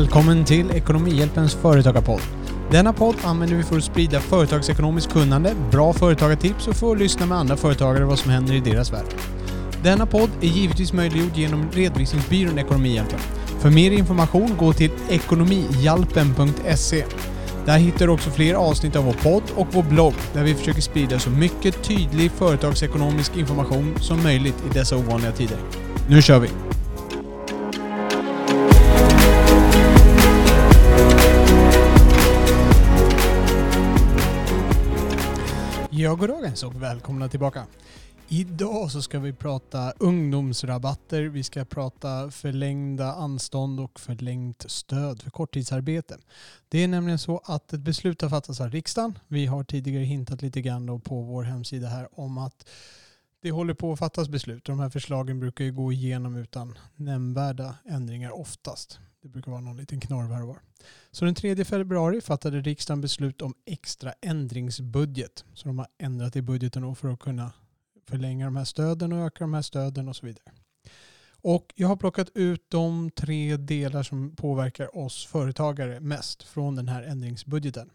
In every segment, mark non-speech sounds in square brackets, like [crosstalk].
Välkommen till Ekonomihjälpens företagarpodd. Denna podd använder vi för att sprida företagsekonomiskt kunnande, bra företagartips och för att lyssna med andra företagare vad som händer i deras värld. Denna podd är givetvis möjliggjord genom redovisningsbyrån Ekonomihjälpen. För mer information gå till ekonomihjälpen.se. Där hittar du också fler avsnitt av vår podd och vår blogg där vi försöker sprida så mycket tydlig företagsekonomisk information som möjligt i dessa ovanliga tider. Nu kör vi! Ja, goddagens och välkomna tillbaka. Idag så ska vi prata ungdomsrabatter, vi ska prata förlängda anstånd och förlängt stöd för korttidsarbete. Det är nämligen så att ett beslut har fattats av riksdagen. Vi har tidigare hintat lite grann på vår hemsida här om att det håller på att fattas beslut. De här förslagen brukar ju gå igenom utan nämnvärda ändringar oftast. Det brukar vara någon liten knorv här och var. Så den 3 februari fattade riksdagen beslut om extra ändringsbudget. Så de har ändrat i budgeten för att kunna förlänga de här stöden och öka de här stöden och så vidare. Och jag har plockat ut de tre delar som påverkar oss företagare mest från den här ändringsbudgeten.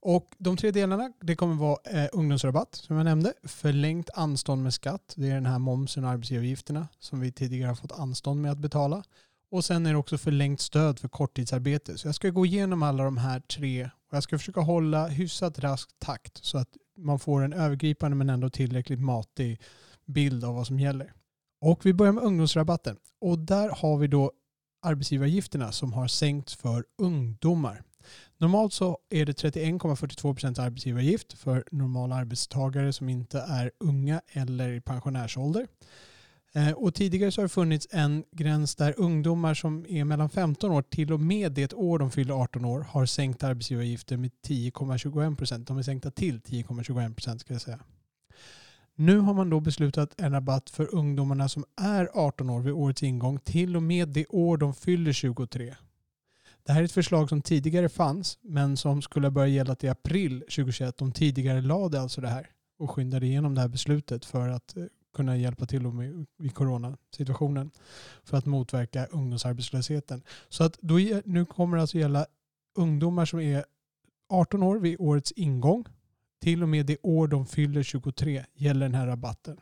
Och de tre delarna det kommer vara eh, ungdomsrabatt som jag nämnde, förlängt anstånd med skatt, det är den här momsen och arbetsgivaravgifterna som vi tidigare har fått anstånd med att betala. Och sen är det också förlängt stöd för korttidsarbete. Så jag ska gå igenom alla de här tre och jag ska försöka hålla hyfsat rask takt så att man får en övergripande men ändå tillräckligt matig bild av vad som gäller. Och vi börjar med ungdomsrabatten. Och där har vi då arbetsgivaravgifterna som har sänkts för ungdomar. Normalt så är det 31,42% arbetsgivaravgift för normala arbetstagare som inte är unga eller i pensionärsålder. Eh, och tidigare så har det funnits en gräns där ungdomar som är mellan 15 år till och med det år de fyller 18 år har sänkt arbetsgivaravgifter med 10,21 procent. De är sänkta till 10,21 procent ska jag säga. Nu har man då beslutat en rabatt för ungdomarna som är 18 år vid årets ingång till och med det år de fyller 23. Det här är ett förslag som tidigare fanns men som skulle börja gälla till april 2021. De tidigare lade alltså det här och skyndade igenom det här beslutet för att eh, kunna hjälpa till med, vid coronasituationen för att motverka ungdomsarbetslösheten. Så att då, nu kommer det alltså gälla ungdomar som är 18 år vid årets ingång. Till och med det år de fyller 23 gäller den här rabatten.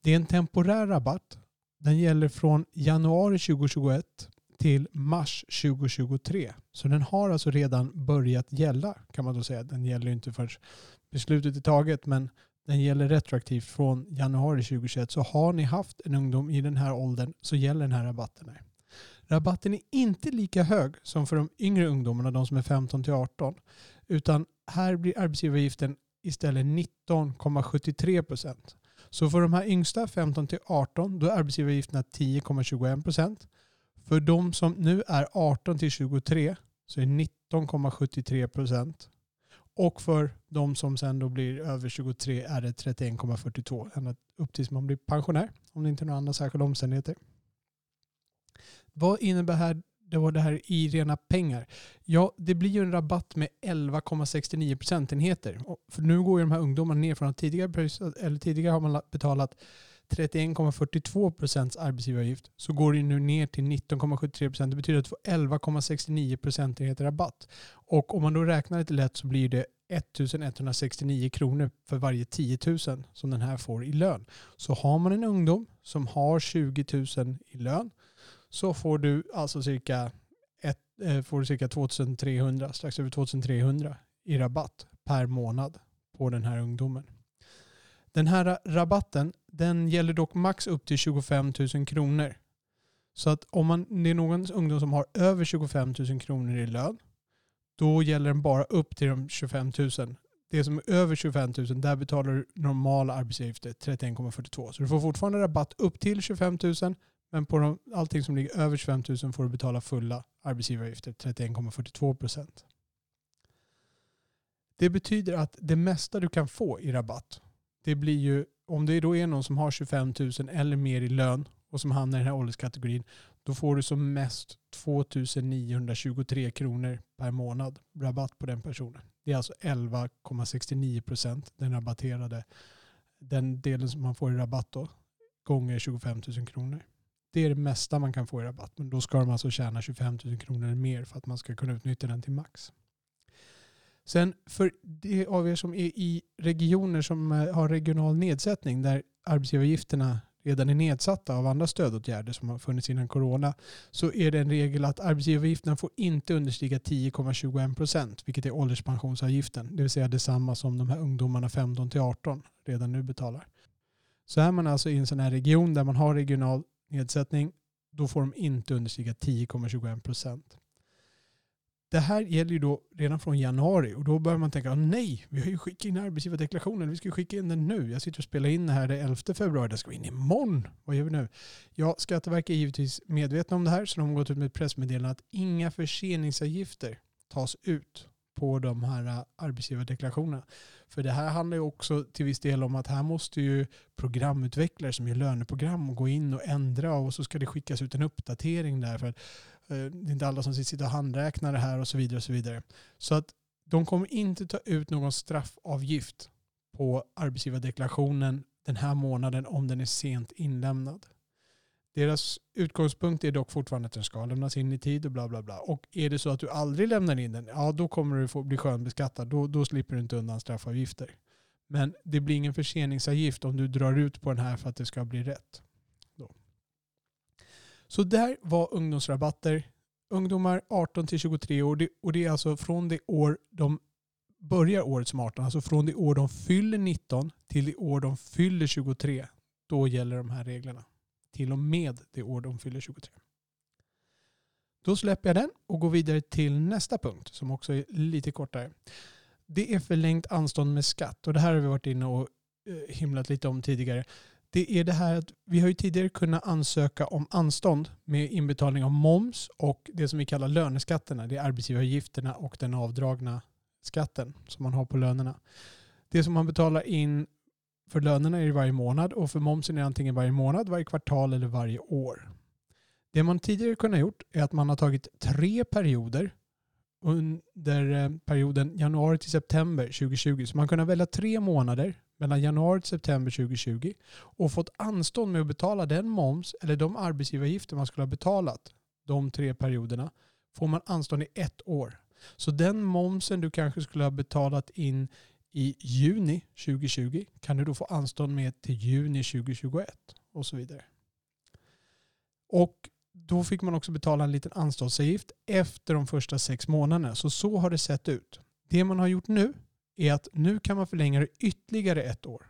Det är en temporär rabatt. Den gäller från januari 2021 till mars 2023. Så den har alltså redan börjat gälla kan man då säga. Den gäller inte förrän beslutet är taget men den gäller retroaktivt från januari 2021. Så har ni haft en ungdom i den här åldern så gäller den här rabatten. Här. Rabatten är inte lika hög som för de yngre ungdomarna, de som är 15 till 18. Utan här blir arbetsgivaravgiften istället 19,73 procent. Så för de här yngsta, 15 till 18, då är arbetsgivaravgifterna 10,21 procent. För de som nu är 18 till 23 så är 19,73 procent. Och för de som sen då blir över 23 är det 31,42 ända upp tills man blir pensionär om det inte är några andra särskilda omständigheter. Vad innebär här, det var det här i rena pengar? Ja, det blir ju en rabatt med 11,69 procentenheter. För nu går ju de här ungdomarna ner från att tidigare, eller tidigare har man betalat 31,42 procents arbetsgivaravgift så går det nu ner till 19,73 procent. Det betyder att du får 11,69 procentenheter rabatt. Och om man då räknar lite lätt så blir det 1169 kronor för varje 10 000 som den här får i lön. Så har man en ungdom som har 20 000 i lön så får du alltså cirka, ett, eh, får du cirka 2300, strax över 2300 i rabatt per månad på den här ungdomen. Den här rabatten den gäller dock max upp till 25 000 kronor. Så att om man, det är någon ungdom som har över 25 000 kronor i lön, då gäller den bara upp till de 25 000. Det som är över 25 000, där betalar du normala arbetsgivaravgifter 31,42. Så du får fortfarande rabatt upp till 25 000, men på de, allting som ligger över 25 000 får du betala fulla arbetsgivaravgifter, 31,42 procent. Det betyder att det mesta du kan få i rabatt, det blir ju, om det då är någon som har 25 000 eller mer i lön och som hamnar i den här ålderskategorin, då får du som mest 2 923 kronor per månad rabatt på den personen. Det är alltså 11,69 procent den rabatterade, den delen som man får i rabatt då, gånger 25 000 kronor. Det är det mesta man kan få i rabatt. Men då ska de alltså tjäna 25 000 kronor eller mer för att man ska kunna utnyttja den till max. Sen för de av er som är i regioner som eh, har regional nedsättning där arbetsgivaravgifterna redan är nedsatta av andra stödåtgärder som har funnits innan corona så är det en regel att arbetsgivaravgifterna får inte understiga 10,21 procent vilket är ålderspensionsavgiften. Det vill säga detsamma som de här ungdomarna 15 till 18 redan nu betalar. Så är man alltså i en sån här region där man har regional nedsättning då får de inte understiga 10,21 procent. Det här gäller ju då redan från januari och då börjar man tänka, ah, nej, vi har ju skickat in arbetsgivardeklarationen, vi ska ju skicka in den nu. Jag sitter och spelar in det här den 11 februari, det ska vi in imorgon. Vad gör vi nu? Ja, Skatteverket är givetvis medvetna om det här så de har gått ut med ett pressmeddelande att inga förseningsavgifter tas ut på de här äh, arbetsgivardeklarationerna. För det här handlar ju också till viss del om att här måste ju programutvecklare som gör löneprogram gå in och ändra och så ska det skickas ut en uppdatering där. För eh, det är inte alla som sitter och handräknar det här och så vidare. och Så vidare. Så att de kommer inte ta ut någon straffavgift på arbetsgivardeklarationen den här månaden om den är sent inlämnad. Deras utgångspunkt är dock fortfarande att den ska lämnas in i tid och bla bla bla. Och är det så att du aldrig lämnar in den, ja då kommer du få bli skönbeskattad. Då, då slipper du inte undan straffavgifter. Men det blir ingen förseningsavgift om du drar ut på den här för att det ska bli rätt. Så där var ungdomsrabatter. Ungdomar 18 till 23 år och det är alltså från det år de börjar året som 18, alltså från det år de fyller 19 till det år de fyller 23. Då gäller de här reglerna. Till och med det år de fyller 23. Då släpper jag den och går vidare till nästa punkt som också är lite kortare. Det är förlängt anstånd med skatt och det här har vi varit inne och eh, himlat lite om tidigare det är det här att vi har ju tidigare kunnat ansöka om anstånd med inbetalning av moms och det som vi kallar löneskatterna. Det är arbetsgivaravgifterna och den avdragna skatten som man har på lönerna. Det som man betalar in för lönerna är det varje månad och för momsen är det antingen varje månad, varje kvartal eller varje år. Det man tidigare kunnat gjort är att man har tagit tre perioder under eh, perioden januari till september 2020. Så man kunnat välja tre månader mellan januari till september 2020 och fått anstånd med att betala den moms eller de arbetsgivaravgifter man skulle ha betalat de tre perioderna får man anstånd i ett år. Så den momsen du kanske skulle ha betalat in i juni 2020 kan du då få anstånd med till juni 2021 och så vidare. Och då fick man också betala en liten anståndsavgift efter de första sex månaderna. Så så har det sett ut. Det man har gjort nu är att nu kan man förlänga det ytterligare ett år.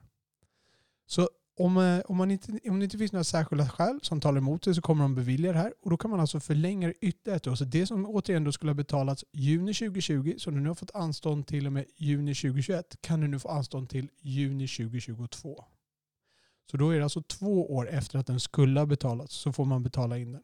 Så om, eh, om, man inte, om det inte finns några särskilda skäl som talar emot det så kommer de bevilja det här och då kan man alltså förlänga det ytterligare ett år. Så det som återigen då skulle ha betalats juni 2020, som du nu har fått anstånd till och med juni 2021, kan du nu få anstånd till juni 2022. Så då är det alltså två år efter att den skulle ha betalats så får man betala in den.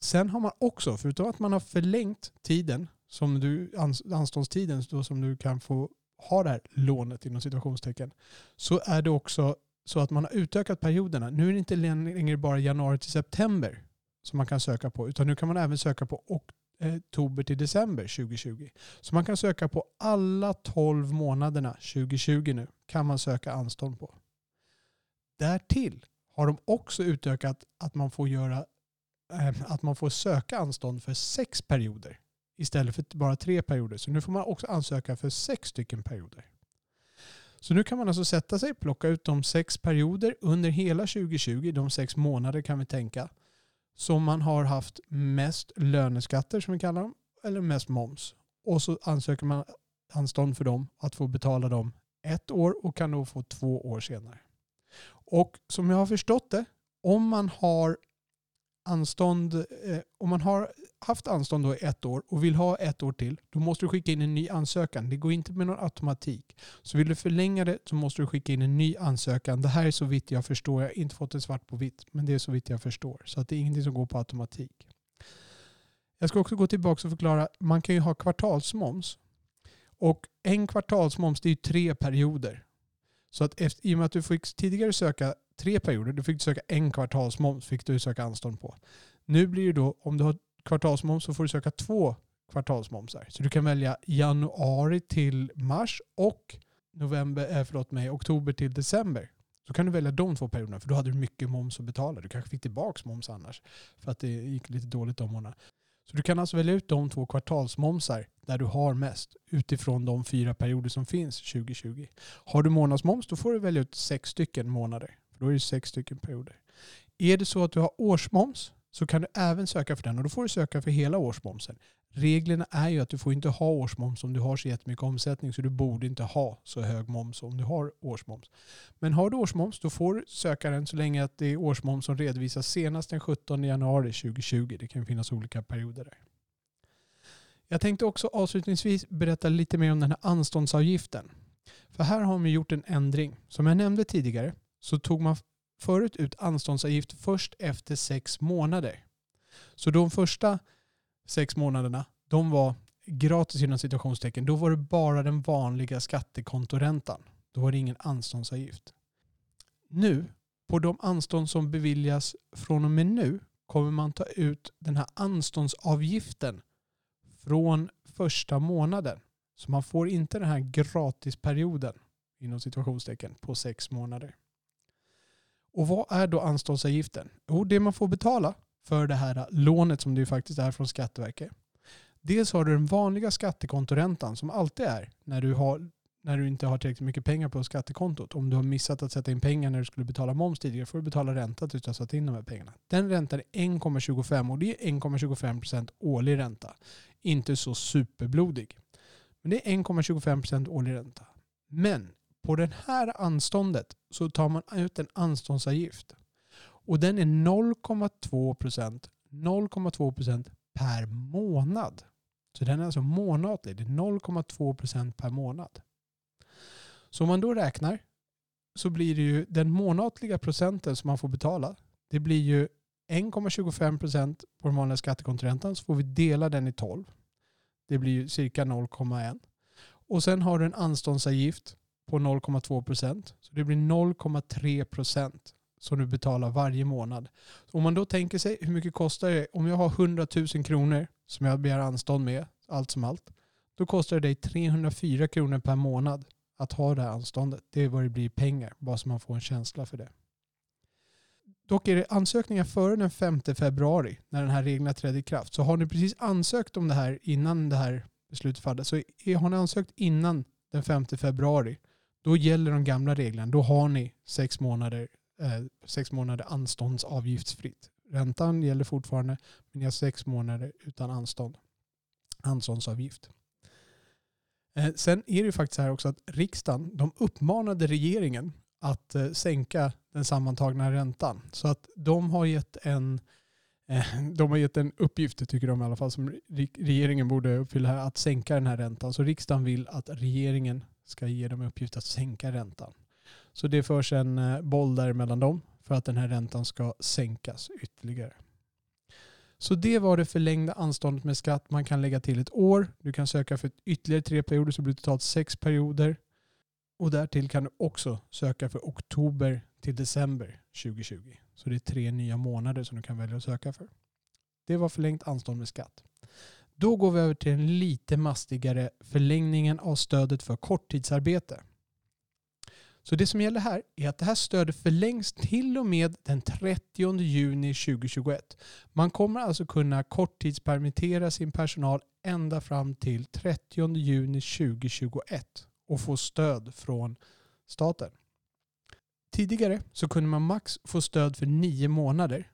Sen har man också, förutom att man har förlängt tiden som du, anståndstiden då som du kan få har det här lånet inom situationstecken så är det också så att man har utökat perioderna. Nu är det inte längre bara januari till september som man kan söka på utan nu kan man även söka på oktober till december 2020. Så man kan söka på alla 12 månaderna 2020 nu kan man söka anstånd på. Därtill har de också utökat att man får göra eh, att man får söka anstånd för sex perioder istället för bara tre perioder. Så nu får man också ansöka för sex stycken perioder. Så nu kan man alltså sätta sig, plocka ut de sex perioder under hela 2020, de sex månader kan vi tänka, som man har haft mest löneskatter som vi kallar dem, eller mest moms. Och så ansöker man anstånd för dem att få betala dem ett år och kan då få två år senare. Och som jag har förstått det, om man har anstånd, eh, om man har haft anstånd då i ett år och vill ha ett år till, då måste du skicka in en ny ansökan. Det går inte med någon automatik. Så vill du förlänga det så måste du skicka in en ny ansökan. Det här är så vitt jag förstår. Jag har inte fått det svart på vitt, men det är så vitt jag förstår. Så att det är ingenting som går på automatik. Jag ska också gå tillbaka och förklara. Man kan ju ha kvartalsmoms. Och en kvartalsmoms det är tre perioder. Så att efter, i och med att du fick tidigare söka tre perioder, du fick söka en kvartalsmoms fick du söka anstånd på. Nu blir det då, om du har kvartalsmoms så får du söka två kvartalsmomsar. Så du kan välja januari till mars och november, eh, förlåt mig, oktober till december. Så kan du välja de två perioderna för då hade du mycket moms att betala. Du kanske fick tillbaka moms annars för att det gick lite dåligt de månaderna. Så du kan alltså välja ut de två kvartalsmomsar där du har mest utifrån de fyra perioder som finns 2020. Har du månadsmoms då får du välja ut sex stycken månader. Då är det sex stycken perioder. Är det så att du har årsmoms så kan du även söka för den och då får du söka för hela årsmomsen. Reglerna är ju att du får inte ha årsmoms om du har så jättemycket omsättning så du borde inte ha så hög moms om du har årsmoms. Men har du årsmoms då får du söka den så länge att det är årsmoms som redovisas senast den 17 januari 2020. Det kan finnas olika perioder där. Jag tänkte också avslutningsvis berätta lite mer om den här anståndsavgiften. För här har man gjort en ändring. Som jag nämnde tidigare så tog man förut ut anståndsavgift först efter sex månader. Så de första sex månaderna, de var gratis inom situationstecken. Då var det bara den vanliga skattekontoräntan. Då var det ingen anståndsavgift. Nu, på de anstånd som beviljas från och med nu, kommer man ta ut den här anståndsavgiften från första månaden. Så man får inte den här gratisperioden inom situationstecken på sex månader. Och vad är då anståndsavgiften? Jo, det man får betala för det här lånet som det faktiskt är från Skatteverket. Dels har du den vanliga skattekontoräntan som alltid är när du, har, när du inte har tillräckligt mycket pengar på skattekontot. Om du har missat att sätta in pengar när du skulle betala moms tidigare får du betala ränta tills du har satt in de här pengarna. Den räntan är 1,25 och det är 1,25% årlig ränta. Inte så superblodig. Men det är 1,25% årlig ränta. Men på det här anståndet så tar man ut en anståndsavgift. Och den är 0,2% 0,2% per månad. Så den är alltså månatlig. Det är 0,2% per månad. Så om man då räknar så blir det ju den månatliga procenten som man får betala. Det blir ju 1,25% på den vanliga skattekonträntan så får vi dela den i 12. Det blir ju cirka 0,1. Och sen har du en anståndsavgift på 0,2 procent. Så det blir 0,3 procent som du betalar varje månad. Om man då tänker sig hur mycket kostar det om jag har 100 000 kronor som jag begär anstånd med, allt som allt. Då kostar det dig 304 kronor per månad att ha det här anståndet. Det är vad det blir i pengar, bara så man får en känsla för det. Dock är det ansökningar före den 5 februari, när den här regeln trädde i kraft. Så har ni precis ansökt om det här innan det här beslutet fattades, så har ni ansökt innan den 5 februari, då gäller de gamla reglerna. Då har ni sex månader eh, sex månader anståndsavgiftsfritt. Räntan gäller fortfarande, men ni har sex månader utan anstånd. Anståndsavgift. Eh, sen är det ju faktiskt här också att riksdagen de uppmanade regeringen att eh, sänka den sammantagna räntan. Så att de har gett en eh, de har gett en uppgift, tycker de i alla fall, som regeringen borde uppfylla här, att sänka den här räntan. Så riksdagen vill att regeringen ska ge dem uppgift att sänka räntan. Så det förs en eh, boll där mellan dem för att den här räntan ska sänkas ytterligare. Så det var det förlängda anståndet med skatt. Man kan lägga till ett år. Du kan söka för ytterligare tre perioder så blir det totalt sex perioder. Och därtill kan du också söka för oktober till december 2020. Så det är tre nya månader som du kan välja att söka för. Det var förlängt anstånd med skatt. Då går vi över till den lite mastigare förlängningen av stödet för korttidsarbete. Så det som gäller här är att det här stödet förlängs till och med den 30 juni 2021. Man kommer alltså kunna korttidspermittera sin personal ända fram till 30 juni 2021 och få stöd från staten. Tidigare så kunde man max få stöd för nio månader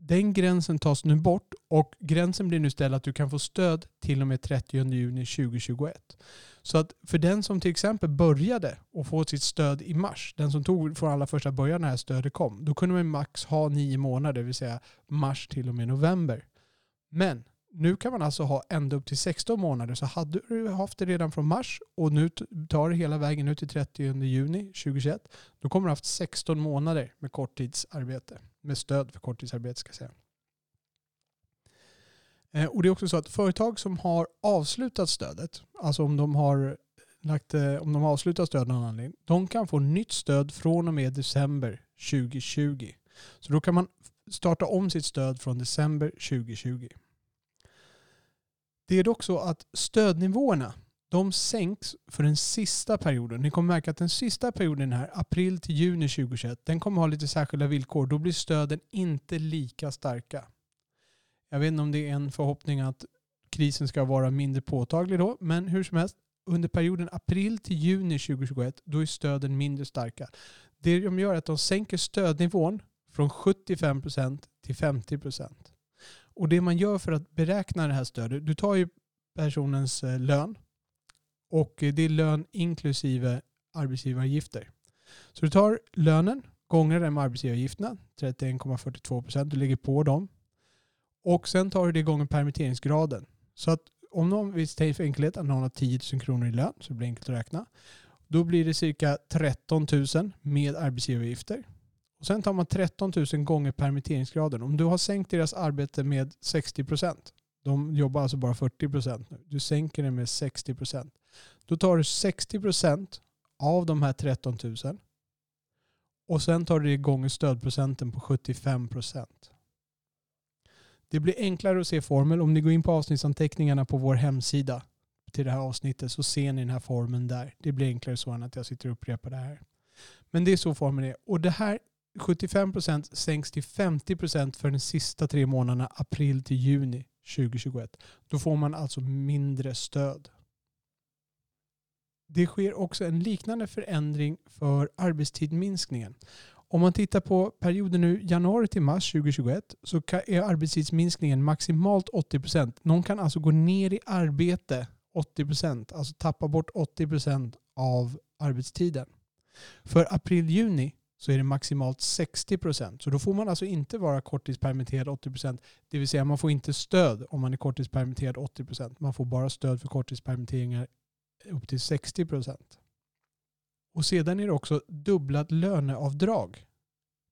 den gränsen tas nu bort och gränsen blir nu ställd att du kan få stöd till och med 30 juni 2021. Så att för den som till exempel började och få sitt stöd i mars, den som tog från allra första början när det här stödet kom, då kunde man max ha nio månader, det vill säga mars till och med november. Men nu kan man alltså ha ända upp till 16 månader. Så hade du haft det redan från mars och nu tar det hela vägen ut till 30 juni 2021, då kommer du haft 16 månader med korttidsarbete med stöd för korttidsarbete ska jag säga. Eh, och det är också så att företag som har avslutat stödet, alltså om de har lagt, eh, om de har avslutat stöd av någon anledning, de kan få nytt stöd från och med december 2020. Så då kan man starta om sitt stöd från december 2020. Det är dock så att stödnivåerna de sänks för den sista perioden. Ni kommer märka att den sista perioden här, april till juni 2021, den kommer ha lite särskilda villkor. Då blir stöden inte lika starka. Jag vet inte om det är en förhoppning att krisen ska vara mindre påtaglig då, men hur som helst, under perioden april till juni 2021, då är stöden mindre starka. Det de gör är att de sänker stödnivån från 75% till 50%. Och det man gör för att beräkna det här stödet, du tar ju personens eh, lön och det är lön inklusive arbetsgivaravgifter. Så du tar lönen, gånger den med arbetsgivaravgifterna, 31,42 procent, du lägger på dem. Och sen tar du det gånger permitteringsgraden. Så att om någon, vi säger för enkelhet att någon har 10 000 kronor i lön, så det blir enkelt att räkna. Då blir det cirka 13 000 med arbetsgivaravgifter. Och sen tar man 13 000 gånger permitteringsgraden. Om du har sänkt deras arbete med 60 procent, de jobbar alltså bara 40 procent nu, du sänker det med 60 procent. Då tar du 60 procent av de här 13 000 och sen tar du det gånger stödprocenten på 75 procent. Det blir enklare att se formel. Om ni går in på avsnittsanteckningarna på vår hemsida till det här avsnittet så ser ni den här formeln där. Det blir enklare så än att jag sitter och upprepar det här. Men det är så formeln är. Och det här 75% sänks till 50% för de sista tre månaderna april till juni 2021. Då får man alltså mindre stöd. Det sker också en liknande förändring för arbetstidminskningen. Om man tittar på perioden nu januari till mars 2021 så är arbetstidsminskningen maximalt 80%. Någon kan alltså gå ner i arbete 80%, alltså tappa bort 80% av arbetstiden. För april-juni så är det maximalt 60%. Så då får man alltså inte vara korttidspermitterad 80%. Det vill säga man får inte stöd om man är korttidspermitterad 80%. Man får bara stöd för korttidspermitteringar upp till 60 procent. Och sedan är det också dubblat löneavdrag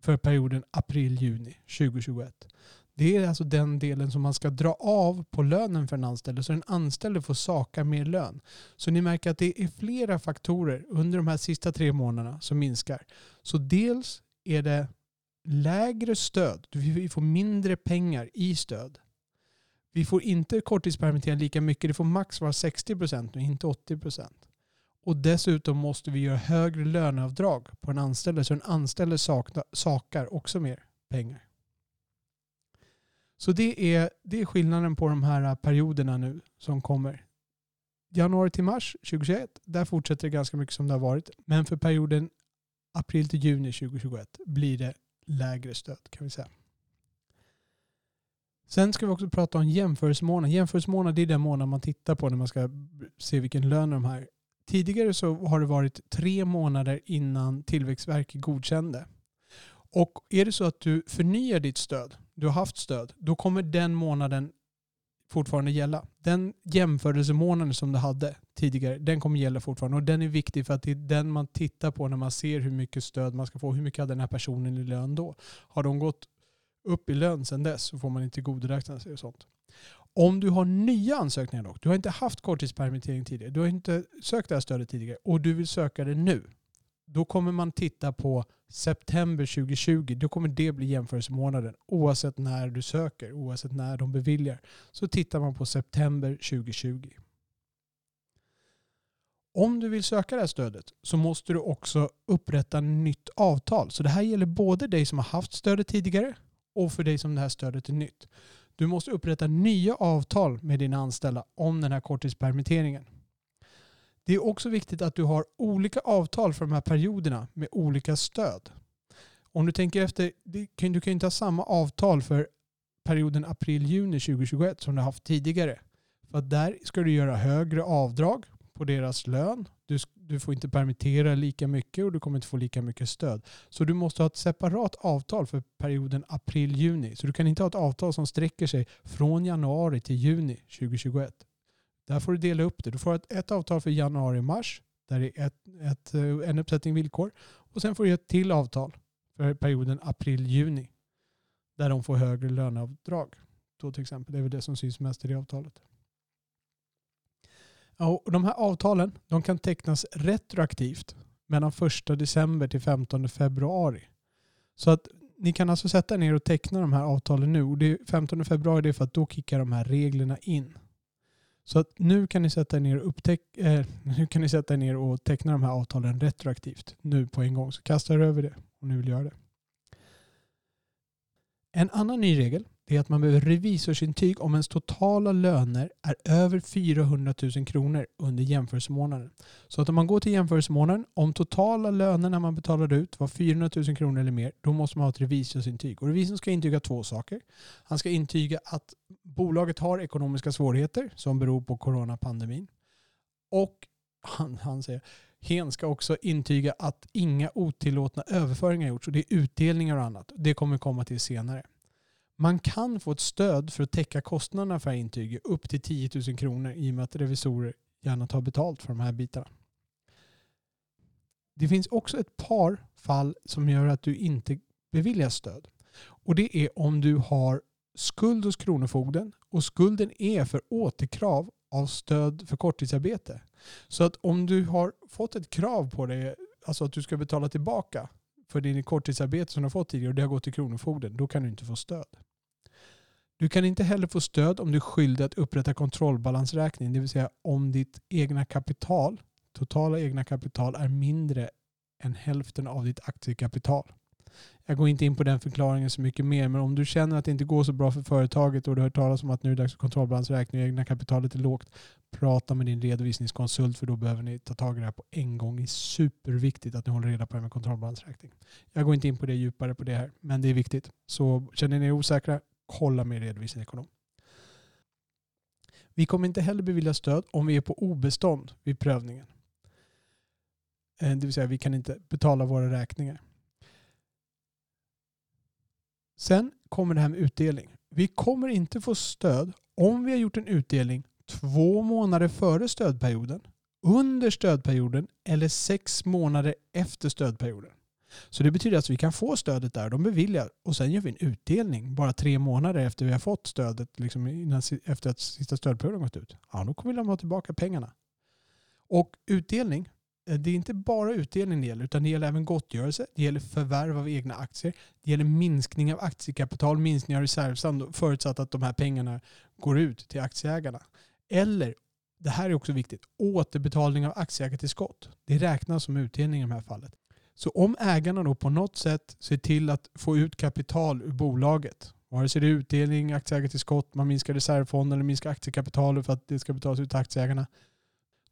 för perioden april-juni 2021. Det är alltså den delen som man ska dra av på lönen för en anställd så den anställde får saka mer lön. Så ni märker att det är flera faktorer under de här sista tre månaderna som minskar. Så dels är det lägre stöd. Vi får mindre pengar i stöd. Vi får inte korttidspermittera lika mycket. Det får max vara 60 procent inte 80 procent. Och dessutom måste vi göra högre löneavdrag på en anställd så en anställd sakar också mer pengar. Så det är, det är skillnaden på de här perioderna nu som kommer. Januari till mars 2021, där fortsätter det ganska mycket som det har varit. Men för perioden april till juni 2021 blir det lägre stöd kan vi säga. Sen ska vi också prata om jämförelsemånad. Jämförelsemånad är den månad man tittar på när man ska se vilken lön de här. Tidigare så har det varit tre månader innan Tillväxtverket godkände. Och är det så att du förnyar ditt stöd, du har haft stöd, då kommer den månaden fortfarande gälla. Den jämförelsemånaden som du hade tidigare, den kommer gälla fortfarande. Och den är viktig för att det är den man tittar på när man ser hur mycket stöd man ska få. Hur mycket hade den här personen i lön då? Har de gått upp i lön sedan dess så får man inte tillgodoräkna sig och sånt. Om du har nya ansökningar dock, du har inte haft korttidspermittering tidigare, du har inte sökt det här stödet tidigare och du vill söka det nu, då kommer man titta på september 2020. Då kommer det bli jämförelsemånaden oavsett när du söker, oavsett när de beviljar. Så tittar man på september 2020. Om du vill söka det här stödet så måste du också upprätta nytt avtal. Så det här gäller både dig som har haft stödet tidigare och för dig som det här stödet är nytt. Du måste upprätta nya avtal med dina anställda om den här korttidspermitteringen. Det är också viktigt att du har olika avtal för de här perioderna med olika stöd. Om du tänker efter, du kan ju inte ha samma avtal för perioden april-juni 2021 som du haft tidigare. För där ska du göra högre avdrag på deras lön. Du, får inte permittera lika mycket och du kommer inte få lika mycket stöd. Så du måste ha ett separat avtal för perioden april-juni. Så du kan inte ha ett avtal som sträcker sig från januari till juni 2021. Där får du dela upp det. Du får ett, ett avtal för januari-mars där det är ett, ett, eh, en uppsättning villkor. Och sen får du ett till avtal för perioden april-juni där de får högre löneavdrag. Då till exempel. Det är väl det som syns mest i det avtalet och de här avtalen de kan tecknas retroaktivt mellan 1 december till 15 februari. Så att ni kan alltså sätta ner och teckna de här avtalen nu. Och det 15 februari det är för att då kickar de här reglerna in. Så att nu kan ni sätta er ner och, upptäck, eh, [laughs] nu kan ni sätta er ner och teckna de här avtalen retroaktivt. Nu på en gång. Så kasta er över det om ni vill göra det. En annan ny regel det är att man behöver revisorsintyg om ens totala löner är över 400 000 kronor under jämförelsemånaden. Så att om man går till jämförelsemånaden, om totala lönerna man betalade ut var 400 000 kronor eller mer, då måste man ha ett revisorsintyg. Och revisorn ska intyga två saker. Han ska intyga att bolaget har ekonomiska svårigheter som beror på coronapandemin. Och han, han säger, Hen ska också intyga att inga otillåtna överföringar gjorts och det är utdelningar och annat. Det kommer vi komma till senare. Man kan få ett stöd för att täcka kostnaderna för intyget upp till 10 000 kronor i och med att revisorer gärna tar betalt för de här bitarna. Det finns också ett par fall som gör att du inte beviljas stöd. Och det är om du har skuld hos Kronofogden och skulden är för återkrav av stöd för korttidsarbete. Så att om du har fått ett krav på dig, alltså att du ska betala tillbaka för din korttidsarbete som du har fått tidigare och det har gått till Kronofogden, då kan du inte få stöd. Du kan inte heller få stöd om du är skyldig att upprätta kontrollbalansräkning, det vill säga om ditt egna kapital, totala egna kapital är mindre än hälften av ditt aktiekapital. Jag går inte in på den förklaringen så mycket mer, men om du känner att det inte går så bra för företaget och du har hört talas om att nu är det dags för kontrollbalansräkning och egna kapitalet är lågt, prata med din redovisningskonsult för då behöver ni ta tag i det här på en gång. Det är superviktigt att ni håller reda på det med kontrollbalansräkning. Jag går inte in på det djupare på det här, men det är viktigt. Så känner ni er osäkra, kolla med redovisningsekonom. Vi kommer inte heller bevilja stöd om vi är på obestånd vid prövningen. Eh, det vill säga vi kan inte betala våra räkningar. Sen kommer det här med utdelning. Vi kommer inte få stöd om vi har gjort en utdelning två månader före stödperioden, under stödperioden eller sex månader efter stödperioden. Så det betyder att vi kan få stödet där, de beviljar och sen gör vi en utdelning bara tre månader efter vi har fått stödet, liksom innan, efter att sista stödperioden gått ut. Ja, då kommer vi lämna tillbaka pengarna. Och utdelning, eh, det är inte bara utdelning det gäller, utan det gäller även gottgörelse, det gäller förvärv av egna aktier, det gäller minskning av aktiekapital, minskning av reservsand förutsatt att de här pengarna går ut till aktieägarna. Eller, det här är också viktigt, återbetalning av aktieägartillskott. Det räknas som utdelning i det här fallet. Så om ägarna då på något sätt ser till att få ut kapital ur bolaget, vare sig det är utdelning, aktieägartillskott, man minskar reservfonden eller minskar aktiekapitalet för att det ska betalas ut till aktieägarna,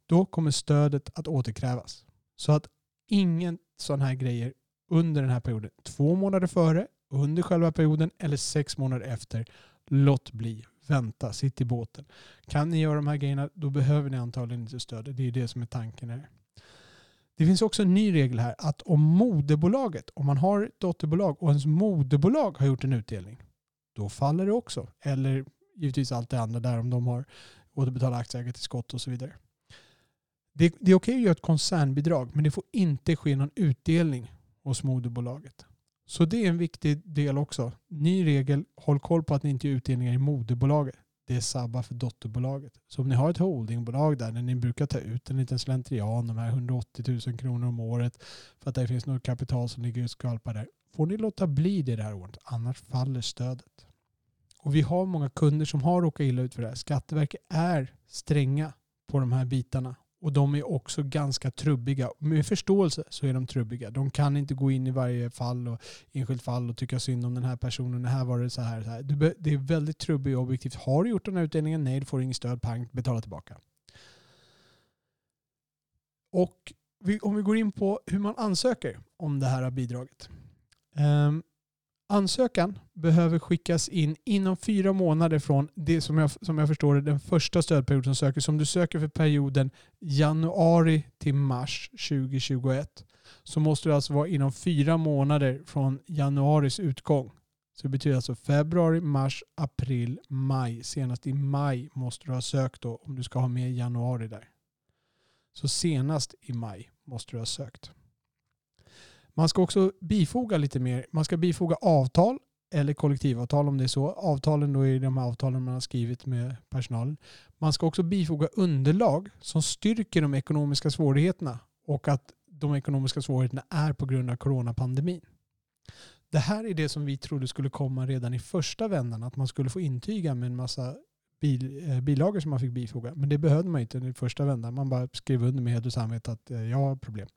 då kommer stödet att återkrävas. Så att ingen sån här grejer under den här perioden, två månader före, under själva perioden eller sex månader efter, låt bli. Vänta, sitt i båten. Kan ni göra de här grejerna, då behöver ni antagligen inte stödet. Det är det som är tanken här. Det finns också en ny regel här att om moderbolaget, om man har ett dotterbolag och ens moderbolag har gjort en utdelning, då faller det också. Eller givetvis allt det andra där om de har återbetalat aktieägartillskott och så vidare. Det, det är okej att göra ett koncernbidrag men det får inte ske någon utdelning hos moderbolaget. Så det är en viktig del också. Ny regel, håll koll på att ni inte gör utdelningar i moderbolaget. Det är sabba för dotterbolaget. Så om ni har ett holdingbolag där, där ni brukar ta ut en liten slentrian, de här 180 000 kronor om året, för att det finns något kapital som ligger och skvalpar där, får ni låta bli det det här året. Annars faller stödet. Och vi har många kunder som har råkat illa ut för det här. Skatteverket är stränga på de här bitarna och de är också ganska trubbiga. Med förståelse så är de trubbiga. De kan inte gå in i varje fall och enskilt fall och tycka synd om den här personen. Det här var det så här. Så här. Det är väldigt trubbigt och objektivt. Har du gjort den här utdelningen? Nej, du får inget stöd. Pang, betala tillbaka. Och om vi går in på hur man ansöker om det här bidraget. Um, Ansökan behöver skickas in inom fyra månader från det som jag, som jag förstår det, den första stödperioden som söker. Som du söker för perioden januari till mars 2021 så måste det alltså vara inom fyra månader från januaris utgång. Så det betyder alltså februari, mars, april, maj. Senast i maj måste du ha sökt då om du ska ha med januari där. Så senast i maj måste du ha sökt. Man ska också bifoga lite mer. Man ska bifoga avtal eller kollektivavtal om det är så. Avtalen då är de avtalen man har skrivit med personalen. Man ska också bifoga underlag som styrker de ekonomiska svårigheterna och att de ekonomiska svårigheterna är på grund av coronapandemin. Det här är det som vi trodde skulle komma redan i första vändan, att man skulle få intyga med en massa bil, eh, bilagor som man fick bifoga. Men det behövde man inte i första vändan. Man bara skrev under med heder och samvete att eh, jag har problem.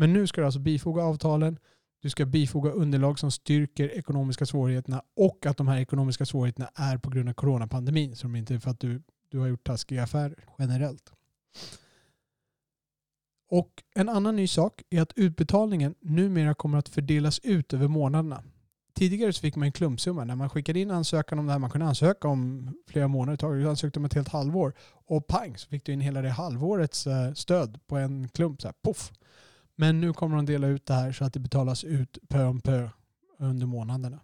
Men nu ska du alltså bifoga avtalen. Du ska bifoga underlag som styrker ekonomiska svårigheterna och att de här ekonomiska svårigheterna är på grund av coronapandemin. Så de inte är för att du, du har gjort taskiga affärer generellt. Och en annan ny sak är att utbetalningen numera kommer att fördelas ut över månaderna. Tidigare så fick man en klumpsumma. När man skickade in ansökan om det här, man kunde ansöka om flera månader, du ansökte om ett helt halvår och pang så fick du in hela det halvårets eh, stöd på en klump. Så här, puff. Men nu kommer de dela ut det här så att det betalas ut pö om pö under månaderna.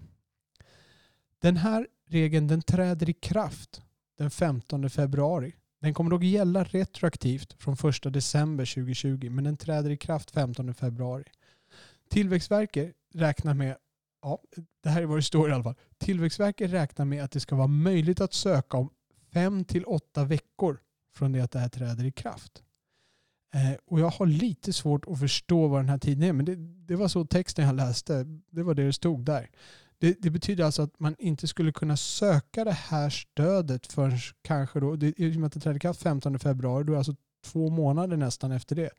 Den här regeln den träder i kraft den 15 februari. Den kommer dock gälla retroaktivt från 1 december 2020 men den träder i kraft 15 februari. Tillväxtverket räknar med ja, det här är vad det står i alla fall. Tillväxtverket räknar med att det ska vara möjligt att söka om fem till åtta veckor från det att det här träder i kraft. Eh, och jag har lite svårt att förstå vad den här tiden är, men det, det var så texten jag läste. Det var det det stod där. Det, det, betyder alltså att man inte skulle kunna söka det här stödet förrän kanske då, det, i och med att det trädde i kraft 15 februari, då är det alltså två månader nästan efter det.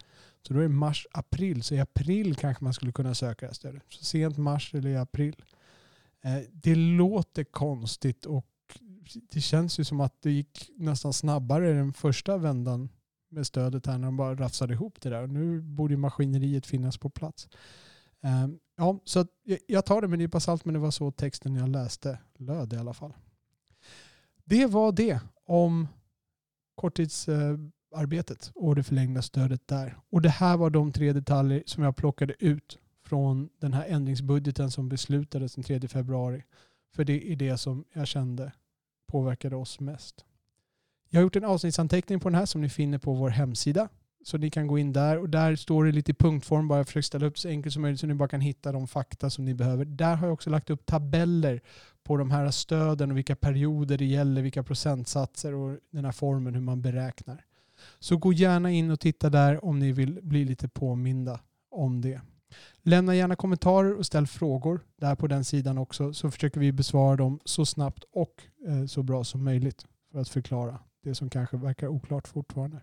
Så då är det mars, april. Så i april kanske man skulle kunna söka det här stödet. Så sent mars eller i april. Eh, det låter konstigt och det känns ju som att det gick nästan snabbare den första vändan med stödet här när de bara rafsade ihop det där. Och nu borde maskineriet finnas på plats. Eh, ja, så jag tar det med en nypa salt men det var så texten jag läste löd i alla fall. Det var det om korttidsarbetet eh, och det förlängda stödet där. Och det här var de tre detaljer som jag plockade ut från den här ändringsbudgeten som beslutades den 3 februari. För det är det som jag kände påverkade oss mest. Jag har gjort en avsnittsanteckning på den här som ni finner på vår hemsida. Så ni kan gå in där och där står det lite i punktform. Bara jag försöker ställa upp så enkelt som möjligt så ni bara kan hitta de fakta som ni behöver. Där har jag också lagt upp tabeller på de här stöden och vilka perioder det gäller, vilka procentsatser och den här formen hur man beräknar. Så gå gärna in och titta där om ni vill bli lite påminda om det. Lämna gärna kommentarer och ställ frågor där på den sidan också så försöker vi besvara dem så snabbt och eh, så bra som möjligt för att förklara det som kanske verkar oklart fortfarande.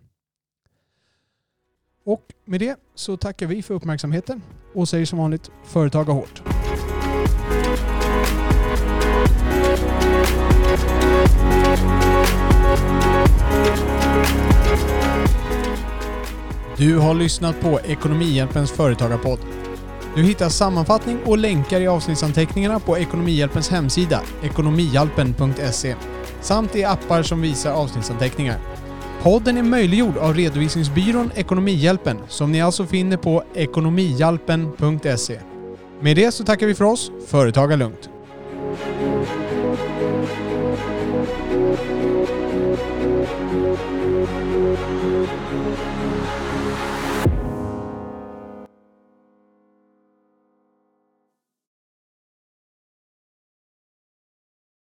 Och med det så tackar vi för uppmärksamheten och säger som vanligt företaga hårt. Du har lyssnat på Ekonomihjälpens företagarpodd. Du hittar sammanfattning och länkar i avsnittsanteckningarna på Ekonomihjälpens hemsida, ekonomihjälpen.se, samt i appar som visar avsnittsanteckningar. Podden är möjliggjord av redovisningsbyrån Ekonomihjälpen som ni alltså finner på ekonomihjälpen.se. Med det så tackar vi för oss. Företaga lugnt!